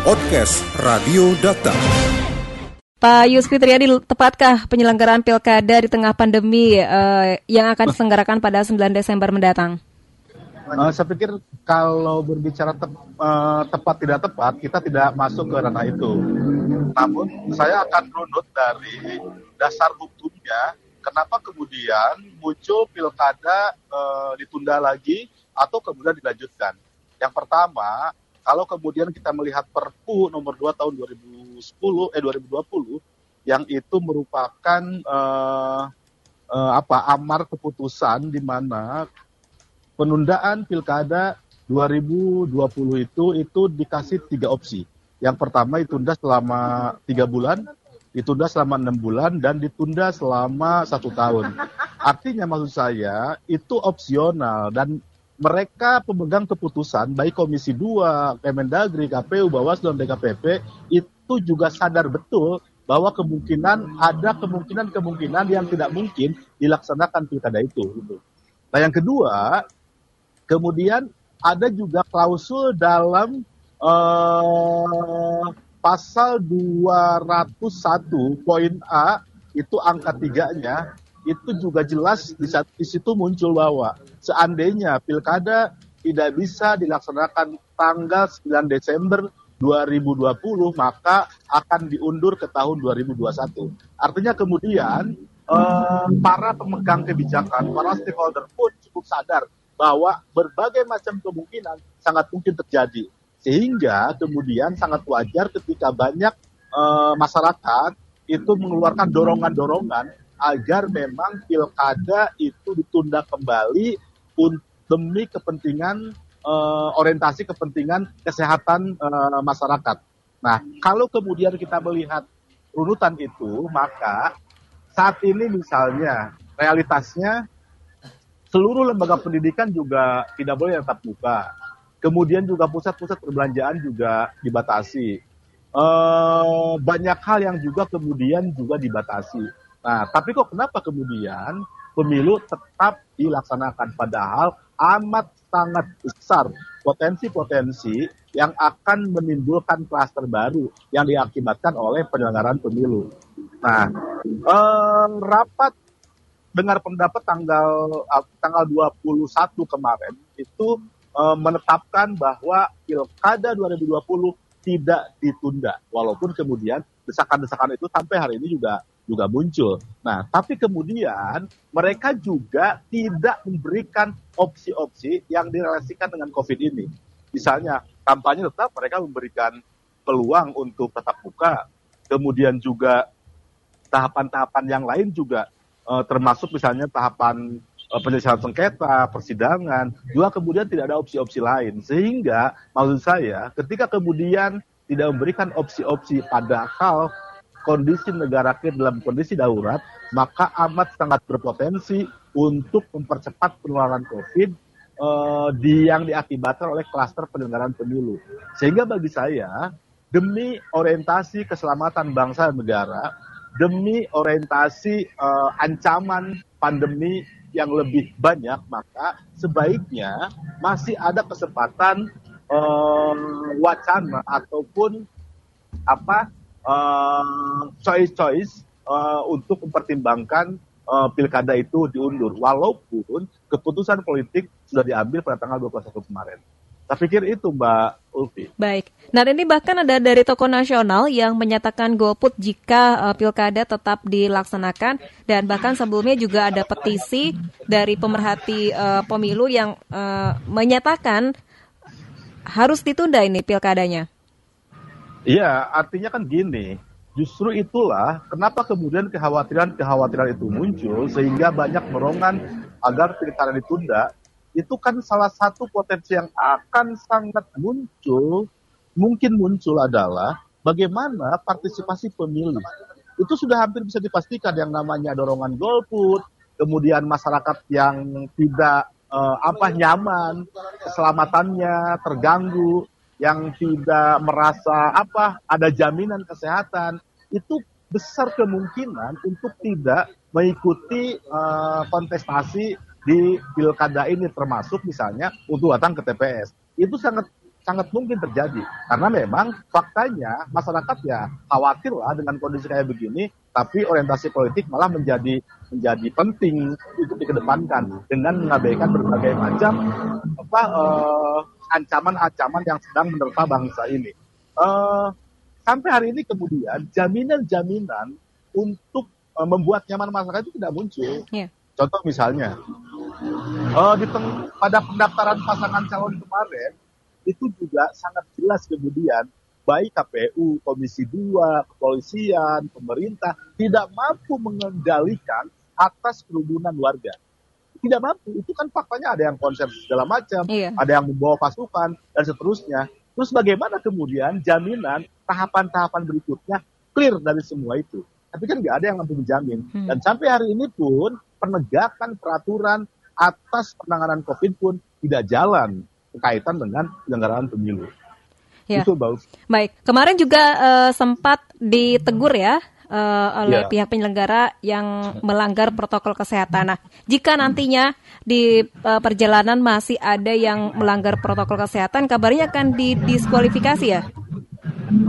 Podcast Radio Data. Pak Yus Fitriadi, tepatkah penyelenggaraan pilkada di tengah pandemi uh, yang akan diselenggarakan pada 9 Desember mendatang? Uh, saya pikir kalau berbicara te uh, tepat tidak tepat, kita tidak masuk ke ranah itu. Namun saya akan runut dari dasar hukumnya, kenapa kemudian muncul pilkada uh, ditunda lagi atau kemudian dilanjutkan. Yang pertama, kalau kemudian kita melihat Perpu nomor 2 tahun 2010 eh 2020 yang itu merupakan uh, uh, apa amar keputusan di mana penundaan pilkada 2020 itu itu dikasih tiga opsi. Yang pertama ditunda selama tiga bulan, ditunda selama enam bulan, dan ditunda selama satu tahun. Artinya maksud saya itu opsional dan mereka pemegang keputusan baik Komisi 2, Kemendagri, KPU, Bawaslu, dan DKPP itu juga sadar betul bahwa kemungkinan ada kemungkinan-kemungkinan yang tidak mungkin dilaksanakan pilkada itu. Gitu. Nah yang kedua, kemudian ada juga klausul dalam uh, pasal 201 poin A itu angka tiganya itu juga jelas di situ muncul bahwa seandainya pilkada tidak bisa dilaksanakan tanggal 9 Desember 2020 maka akan diundur ke tahun 2021. Artinya kemudian eh, para pemegang kebijakan, para stakeholder pun cukup sadar bahwa berbagai macam kemungkinan sangat mungkin terjadi. Sehingga kemudian sangat wajar ketika banyak eh, masyarakat itu mengeluarkan dorongan-dorongan agar memang pilkada itu ditunda kembali demi kepentingan uh, orientasi kepentingan kesehatan uh, masyarakat. Nah, kalau kemudian kita melihat runutan itu, maka saat ini misalnya realitasnya seluruh lembaga pendidikan juga tidak boleh tetap buka. Kemudian juga pusat-pusat perbelanjaan juga dibatasi. Uh, banyak hal yang juga kemudian juga dibatasi. Nah, tapi kok kenapa kemudian pemilu tetap dilaksanakan padahal amat sangat besar potensi-potensi yang akan menimbulkan klaster baru yang diakibatkan oleh penyelenggaraan pemilu. Nah, eh, rapat dengar pendapat tanggal eh, tanggal 21 kemarin itu eh, menetapkan bahwa pilkada 2020 tidak ditunda walaupun kemudian desakan-desakan itu sampai hari ini juga juga muncul. Nah, tapi kemudian mereka juga tidak memberikan opsi-opsi yang direlasikan dengan COVID ini. Misalnya, kampanye tetap mereka memberikan peluang untuk tetap buka, kemudian juga tahapan-tahapan yang lain juga eh, termasuk misalnya tahapan eh, penyelesaian sengketa, persidangan, juga kemudian tidak ada opsi-opsi lain. Sehingga maksud saya ketika kemudian tidak memberikan opsi-opsi padahal kondisi negara kita dalam kondisi darurat, maka amat sangat berpotensi untuk mempercepat penularan COVID uh, di yang diakibatkan oleh klaster penyelenggaraan pemilu. Sehingga bagi saya, demi orientasi keselamatan bangsa dan negara, demi orientasi uh, ancaman pandemi yang lebih banyak, maka sebaiknya masih ada kesempatan uh, wacana ataupun apa choice-choice uh, uh, untuk mempertimbangkan uh, pilkada itu diundur, walaupun keputusan politik sudah diambil pada tanggal 21 kemarin. Saya pikir itu Mbak Ulfi. Baik. Nah ini bahkan ada dari toko nasional yang menyatakan golput jika uh, pilkada tetap dilaksanakan dan bahkan sebelumnya juga ada petisi dari pemerhati uh, pemilu yang uh, menyatakan harus ditunda ini pilkadanya. Iya, artinya kan gini, justru itulah kenapa kemudian kekhawatiran-kekhawatiran itu muncul sehingga banyak merongan agar pilkada ditunda. Itu kan salah satu potensi yang akan sangat muncul, mungkin muncul adalah bagaimana partisipasi pemilih. Itu sudah hampir bisa dipastikan yang namanya dorongan golput, kemudian masyarakat yang tidak uh, apa nyaman, keselamatannya terganggu, yang tidak merasa apa ada jaminan kesehatan itu besar kemungkinan untuk tidak mengikuti uh, kontestasi di pilkada ini termasuk misalnya untuk datang ke TPS itu sangat sangat mungkin terjadi karena memang faktanya masyarakat ya khawatir lah dengan kondisi kayak begini tapi orientasi politik malah menjadi menjadi penting untuk dikedepankan dengan mengabaikan berbagai macam apa uh, ancaman-ancaman yang sedang menerpa bangsa ini. Uh, sampai hari ini kemudian jaminan-jaminan untuk uh, membuat nyaman masyarakat itu tidak muncul. Yeah. Contoh misalnya, uh, di pada pendaftaran pasangan calon kemarin itu juga sangat jelas kemudian baik KPU, Komisi 2, kepolisian, pemerintah tidak mampu mengendalikan atas kerumunan warga. Tidak mampu, itu kan faktanya ada yang konser segala macam, iya. ada yang membawa pasukan, dan seterusnya. Terus bagaimana kemudian jaminan tahapan-tahapan berikutnya clear dari semua itu? Tapi kan nggak ada yang mampu menjamin. Hmm. Dan sampai hari ini pun penegakan peraturan atas penanganan COVID pun tidak jalan berkaitan dengan penyelenggaraan pemilu. Ya. Itu bau. Baik, kemarin juga uh, sempat ditegur ya uh, oleh ya. pihak penyelenggara yang melanggar protokol kesehatan. Nah, jika nantinya di uh, perjalanan masih ada yang melanggar protokol kesehatan, kabarnya akan didiskualifikasi ya?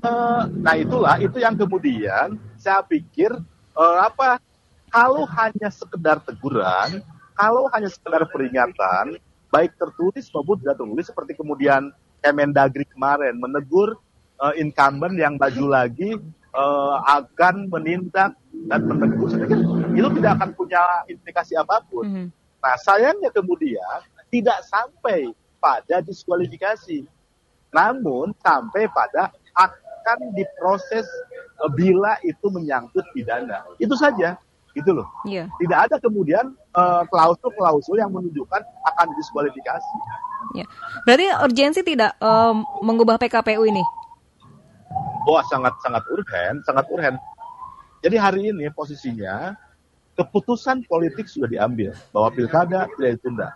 Uh, nah itulah itu yang kemudian saya pikir uh, apa kalau hanya sekedar teguran, kalau hanya sekedar peringatan, baik tertulis maupun tidak tertulis seperti kemudian Kemendagri kemarin menegur uh, incumbent yang maju lagi uh, akan menindak dan menegur saya pikir itu tidak akan punya implikasi apa pun. Mm -hmm. Nah sayangnya kemudian tidak sampai pada diskualifikasi, namun sampai pada akan diproses uh, bila itu menyangkut pidana. Itu saja gitu loh. Iya. Tidak ada kemudian klausul eh, klausul-klausul yang menunjukkan akan diskualifikasi. Iya. Berarti urgensi tidak um, mengubah PKPU ini? Wah sangat sangat urgen, sangat urgen. Jadi hari ini posisinya keputusan politik sudah diambil bahwa pilkada tidak ditunda.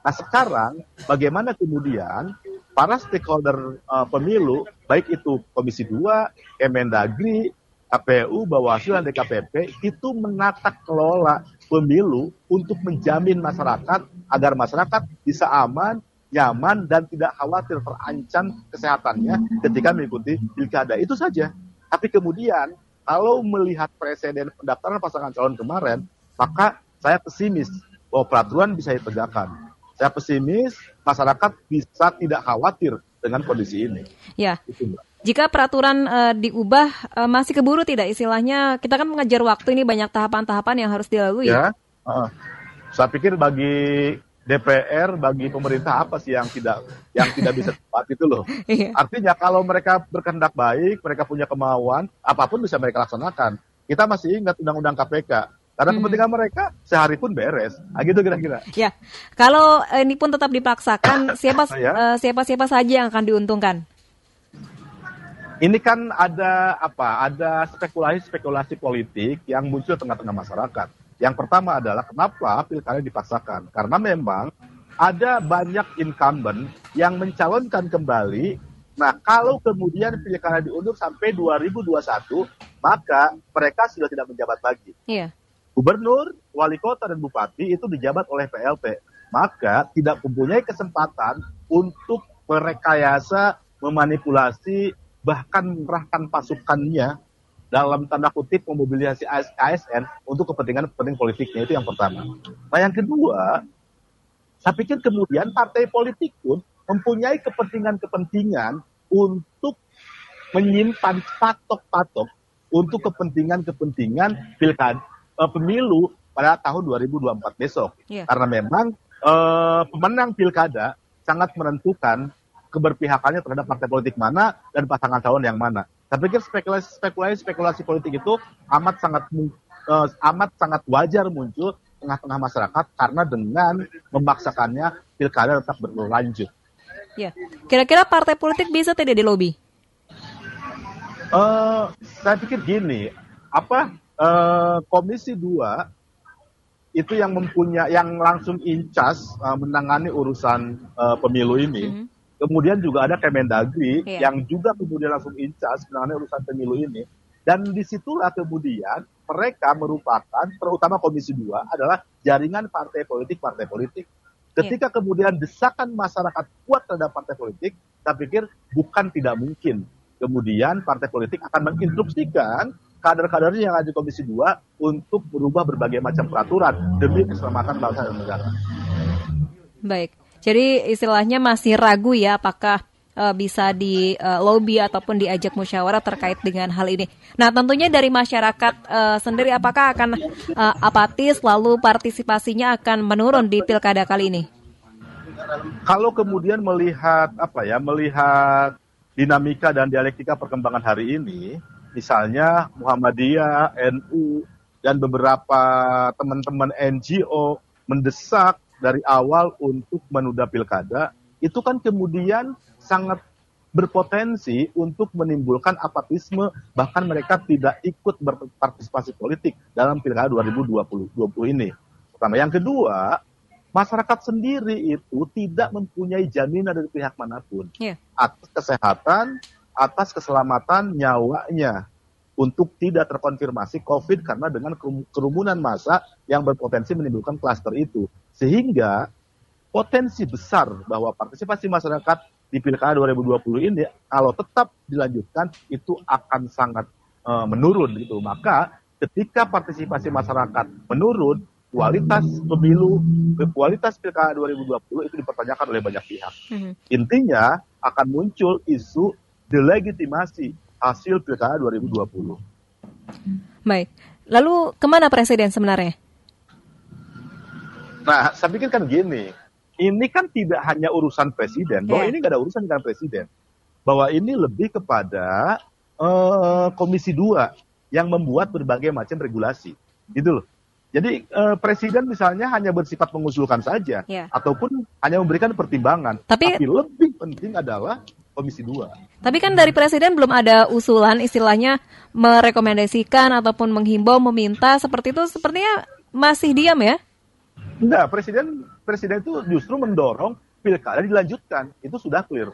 Nah sekarang bagaimana kemudian para stakeholder uh, pemilu, baik itu Komisi 2, Kemendagri, KPU, Bawaslu, dan DKPP itu menata kelola pemilu untuk menjamin masyarakat agar masyarakat bisa aman, nyaman, dan tidak khawatir terancam kesehatannya ketika mengikuti pilkada. Itu saja. Tapi kemudian, kalau melihat presiden pendaftaran pasangan calon kemarin, maka saya pesimis bahwa peraturan bisa ditegakkan. Saya pesimis masyarakat bisa tidak khawatir dengan kondisi ini. Ya. Itu, jika peraturan uh, diubah uh, masih keburu tidak istilahnya kita kan mengejar waktu ini banyak tahapan-tahapan yang harus dilalui. Ya, uh, saya pikir bagi DPR, bagi pemerintah apa sih yang tidak yang tidak bisa tepat itu loh. Iya. Artinya kalau mereka berkehendak baik, mereka punya kemauan, apa pun bisa mereka laksanakan. Kita masih ingat undang-undang KPK. Karena hmm. kepentingan mereka sehari pun beres. Nah, gitu kira-kira. Ya, kalau ini pun tetap dipaksakan, siapa ya? uh, siapa siapa saja yang akan diuntungkan? ini kan ada apa? Ada spekulasi-spekulasi politik yang muncul tengah-tengah masyarakat. Yang pertama adalah kenapa pilkada dipaksakan? Karena memang ada banyak incumbent yang mencalonkan kembali. Nah, kalau kemudian pilkada diundur sampai 2021, maka mereka sudah tidak menjabat lagi. Iya. Gubernur, wali kota, dan bupati itu dijabat oleh PLT. Maka tidak mempunyai kesempatan untuk merekayasa, memanipulasi, bahkan mengerahkan pasukannya dalam tanda kutip memobilisasi ASN untuk kepentingan-kepentingan politiknya itu yang pertama. Nah yang kedua, saya pikir kemudian partai politik pun mempunyai kepentingan-kepentingan untuk menyimpan patok-patok untuk kepentingan-kepentingan pilkada uh, pemilu pada tahun 2024 besok. Yeah. Karena memang uh, pemenang pilkada sangat menentukan keberpihakannya terhadap partai politik mana dan pasangan calon yang mana. Saya pikir spekulasi spekulasi spekulasi politik itu amat sangat uh, amat sangat wajar muncul tengah-tengah masyarakat karena dengan memaksakannya pilkada tetap berlanjut. Ya, kira-kira partai politik bisa tidak dilobi? Uh, saya pikir gini, apa uh, Komisi 2 itu yang mempunyai yang langsung incas uh, menangani urusan uh, pemilu ini. Mm -hmm Kemudian juga ada Kemendagri yeah. yang juga kemudian langsung incas menangani urusan pemilu ini. Dan di situlah kemudian mereka merupakan, terutama Komisi 2, adalah jaringan partai politik-partai politik. Ketika yeah. kemudian desakan masyarakat kuat terhadap partai politik, saya pikir bukan tidak mungkin. Kemudian partai politik akan menginstruksikan kader-kadernya yang ada di Komisi 2 untuk berubah berbagai macam peraturan demi keselamatan bangsa dan negara. Baik, jadi istilahnya masih ragu ya apakah uh, bisa di uh, lobby ataupun diajak musyawarah terkait dengan hal ini. Nah, tentunya dari masyarakat uh, sendiri apakah akan uh, apatis lalu partisipasinya akan menurun di pilkada kali ini? Kalau kemudian melihat apa ya, melihat dinamika dan dialektika perkembangan hari ini, misalnya Muhammadiyah, NU, dan beberapa teman-teman NGO mendesak dari awal untuk menunda pilkada, itu kan kemudian sangat berpotensi untuk menimbulkan apatisme, bahkan mereka tidak ikut berpartisipasi politik dalam pilkada 2020 ini. Pertama. Yang kedua, masyarakat sendiri itu tidak mempunyai jaminan dari pihak mana pun yeah. atas kesehatan, atas keselamatan nyawanya untuk tidak terkonfirmasi COVID karena dengan kerumunan massa yang berpotensi menimbulkan klaster itu. Sehingga potensi besar bahwa partisipasi masyarakat di Pilkada 2020 ini kalau tetap dilanjutkan itu akan sangat uh, menurun gitu. Maka ketika partisipasi masyarakat menurun, kualitas pemilu, kualitas pilkada 2020 itu dipertanyakan oleh banyak pihak. Mm-hmm. Intinya akan muncul isu delegitimasi hasil pilkada 2020. Baik, lalu ke mana presiden sebenarnya? Nah, saya pikir kan gini, ini kan tidak hanya urusan presiden, bahwa yeah. ini nggak ada urusan dengan presiden, bahwa ini lebih kepada uh, Komisi 2 yang membuat berbagai macam regulasi, gitu loh. Jadi eh, presiden misalnya hanya bersifat mengusulkan saja, yeah. ataupun hanya memberikan pertimbangan. Tapi, Tapi lebih penting adalah Komisi 2. Tapi kan dari presiden belum ada usulan istilahnya merekomendasikan ataupun menghimbau meminta seperti itu sepertinya masih diam ya? Enggak, presiden presiden itu justru mendorong pilkada dilanjutkan. Itu sudah clear.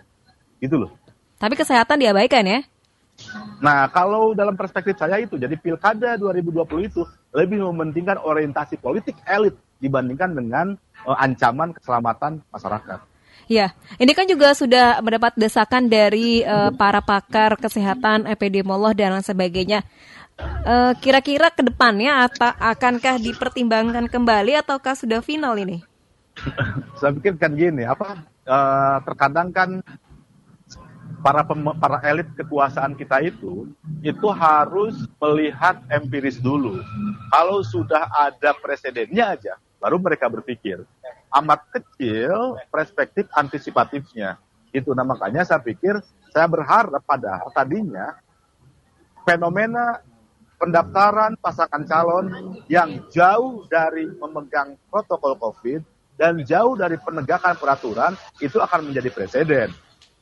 Gitu loh. Tapi kesehatan diabaikan ya? Nah, kalau dalam perspektif saya itu, jadi pilkada 2020 itu lebih mementingkan orientasi politik elit dibandingkan dengan uh, ancaman keselamatan masyarakat. Ya, ini kan juga sudah mendapat desakan dari uh, para pakar kesehatan, epidemiolog dan lain sebagainya. Uh, kira-kira ke depannya akankah dipertimbangkan kembali ataukah sudah final ini? Saya pikir kan gini, apa uh, terkadang kan para para elit kekuasaan kita itu itu harus melihat empiris dulu. Kalau sudah ada presidennya aja, baru mereka berpikir. Amat kecil perspektif antisipatifnya. Itu nah makanya saya pikir saya berharap pada tadinya fenomena pendaftaran pasangan calon yang jauh dari memegang protokol COVID dan jauh dari penegakan peraturan itu akan menjadi presiden.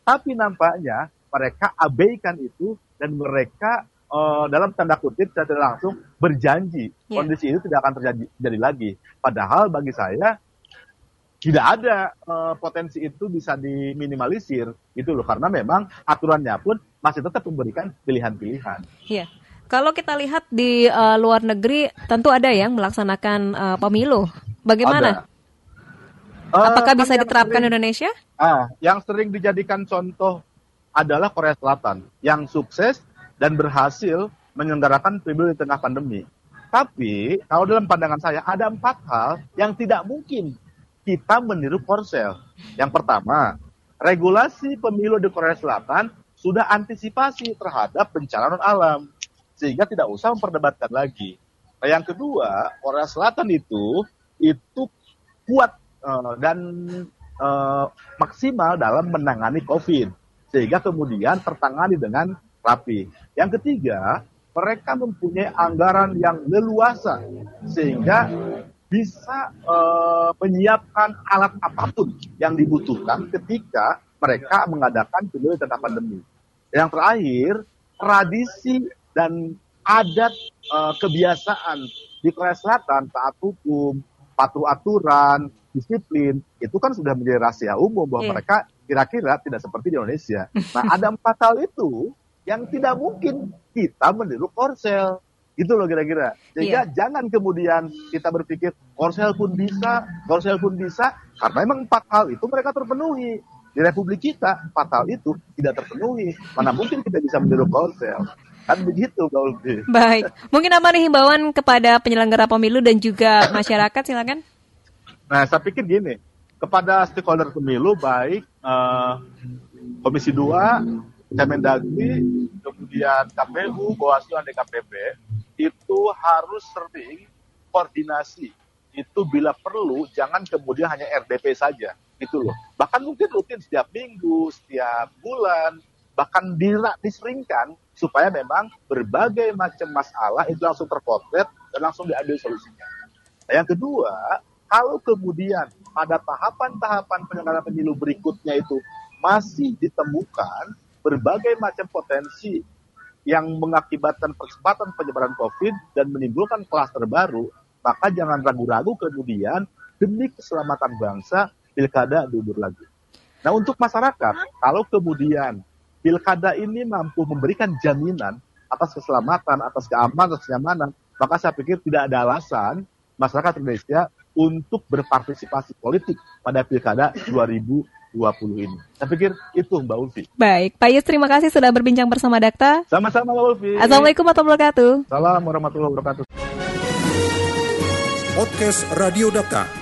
Tapi nampaknya mereka abaikan itu dan mereka uh, dalam tanda kutip tidak langsung berjanji yeah. kondisi itu tidak akan terjadi, terjadi lagi. Padahal bagi saya tidak ada uh, potensi itu bisa diminimalisir itu loh karena memang aturannya pun masih tetap memberikan pilihan-pilihan. Iya. Kalau kita lihat di uh, luar negeri tentu ada yang melaksanakan uh, pemilu. Bagaimana? Ada. Uh, Apakah bisa diterapkan sering, Indonesia? Ah, yang sering dijadikan contoh adalah Korea Selatan yang sukses dan berhasil menyelenggarakan pemilu di tengah pandemi. Tapi kalau dalam pandangan saya ada empat hal yang tidak mungkin kita meniru Korsel. Yang pertama, regulasi pemilu di Korea Selatan sudah antisipasi terhadap bencana non alam sehingga tidak usah memperdebatkan lagi. Nah, yang kedua, Korea Selatan itu itu kuat uh, dan uh, maksimal dalam menangani COVID sehingga kemudian tertangani dengan rapi. Yang ketiga, mereka mempunyai anggaran yang leluasa sehingga bisa uh, menyiapkan alat apa pun yang dibutuhkan ketika mereka mengadakan pemilu tengah pandemi. Yang terakhir, tradisi dan adat uh, kebiasaan di Korea Selatan taat hukum, patuh aturan, disiplin itu kan sudah menjadi rahasia umum bahwa yeah. mereka kira-kira tidak seperti di Indonesia. Nah ada empat hal itu yang tidak mungkin kita meniru Korsel itu loh kira-kira. Sehingga yeah. jangan kemudian kita berpikir Korsel pun bisa, Korsel pun bisa, karena memang empat hal itu mereka terpenuhi. Di Republik kita, fatal itu tidak terpenuhi. Mana mungkin kita bisa meniru Korsel. Kan begitu, Mbak Ulfi. Baik. Mungkin apa nih himbauan kepada penyelenggara pemilu dan juga masyarakat, silakan. Nah, saya pikir gini, kepada stakeholder pemilu, baik eh, Komisi 2, Kemendagri, kemudian KPU, Bawaslu, dan DKPP, itu harus sering koordinasi. Itu bila perlu, jangan kemudian hanya RDP saja. Itu loh. Bahkan mungkin rutin setiap minggu, setiap bulan, bahkan diseringkan supaya memang berbagai macam masalah itu langsung terpotret dan langsung diambil solusinya. Nah, yang kedua, kalau kemudian pada tahapan-tahapan penyelenggaraan pemilu berikutnya itu masih ditemukan berbagai macam potensi yang mengakibatkan percepatan penyebaran COVID dan menimbulkan klaster baru, maka jangan ragu-ragu kemudian demi keselamatan bangsa pilkada diundur lagi. Nah untuk masyarakat, kalau kemudian pilkada ini mampu memberikan jaminan atas keselamatan, atas keamanan, atas kenyamanan, maka saya pikir tidak ada alasan masyarakat Indonesia untuk berpartisipasi politik pada pilkada 2020 ini. Saya pikir itu Mbak Ulfi. Baik, Pak Yus terima kasih sudah berbincang bersama Dakta. Sama-sama Mbak Ulfi. Assalamualaikum warahmatullahi wabarakatuh. Assalamualaikum warahmatullahi wabarakatuh. Podcast Radio Data.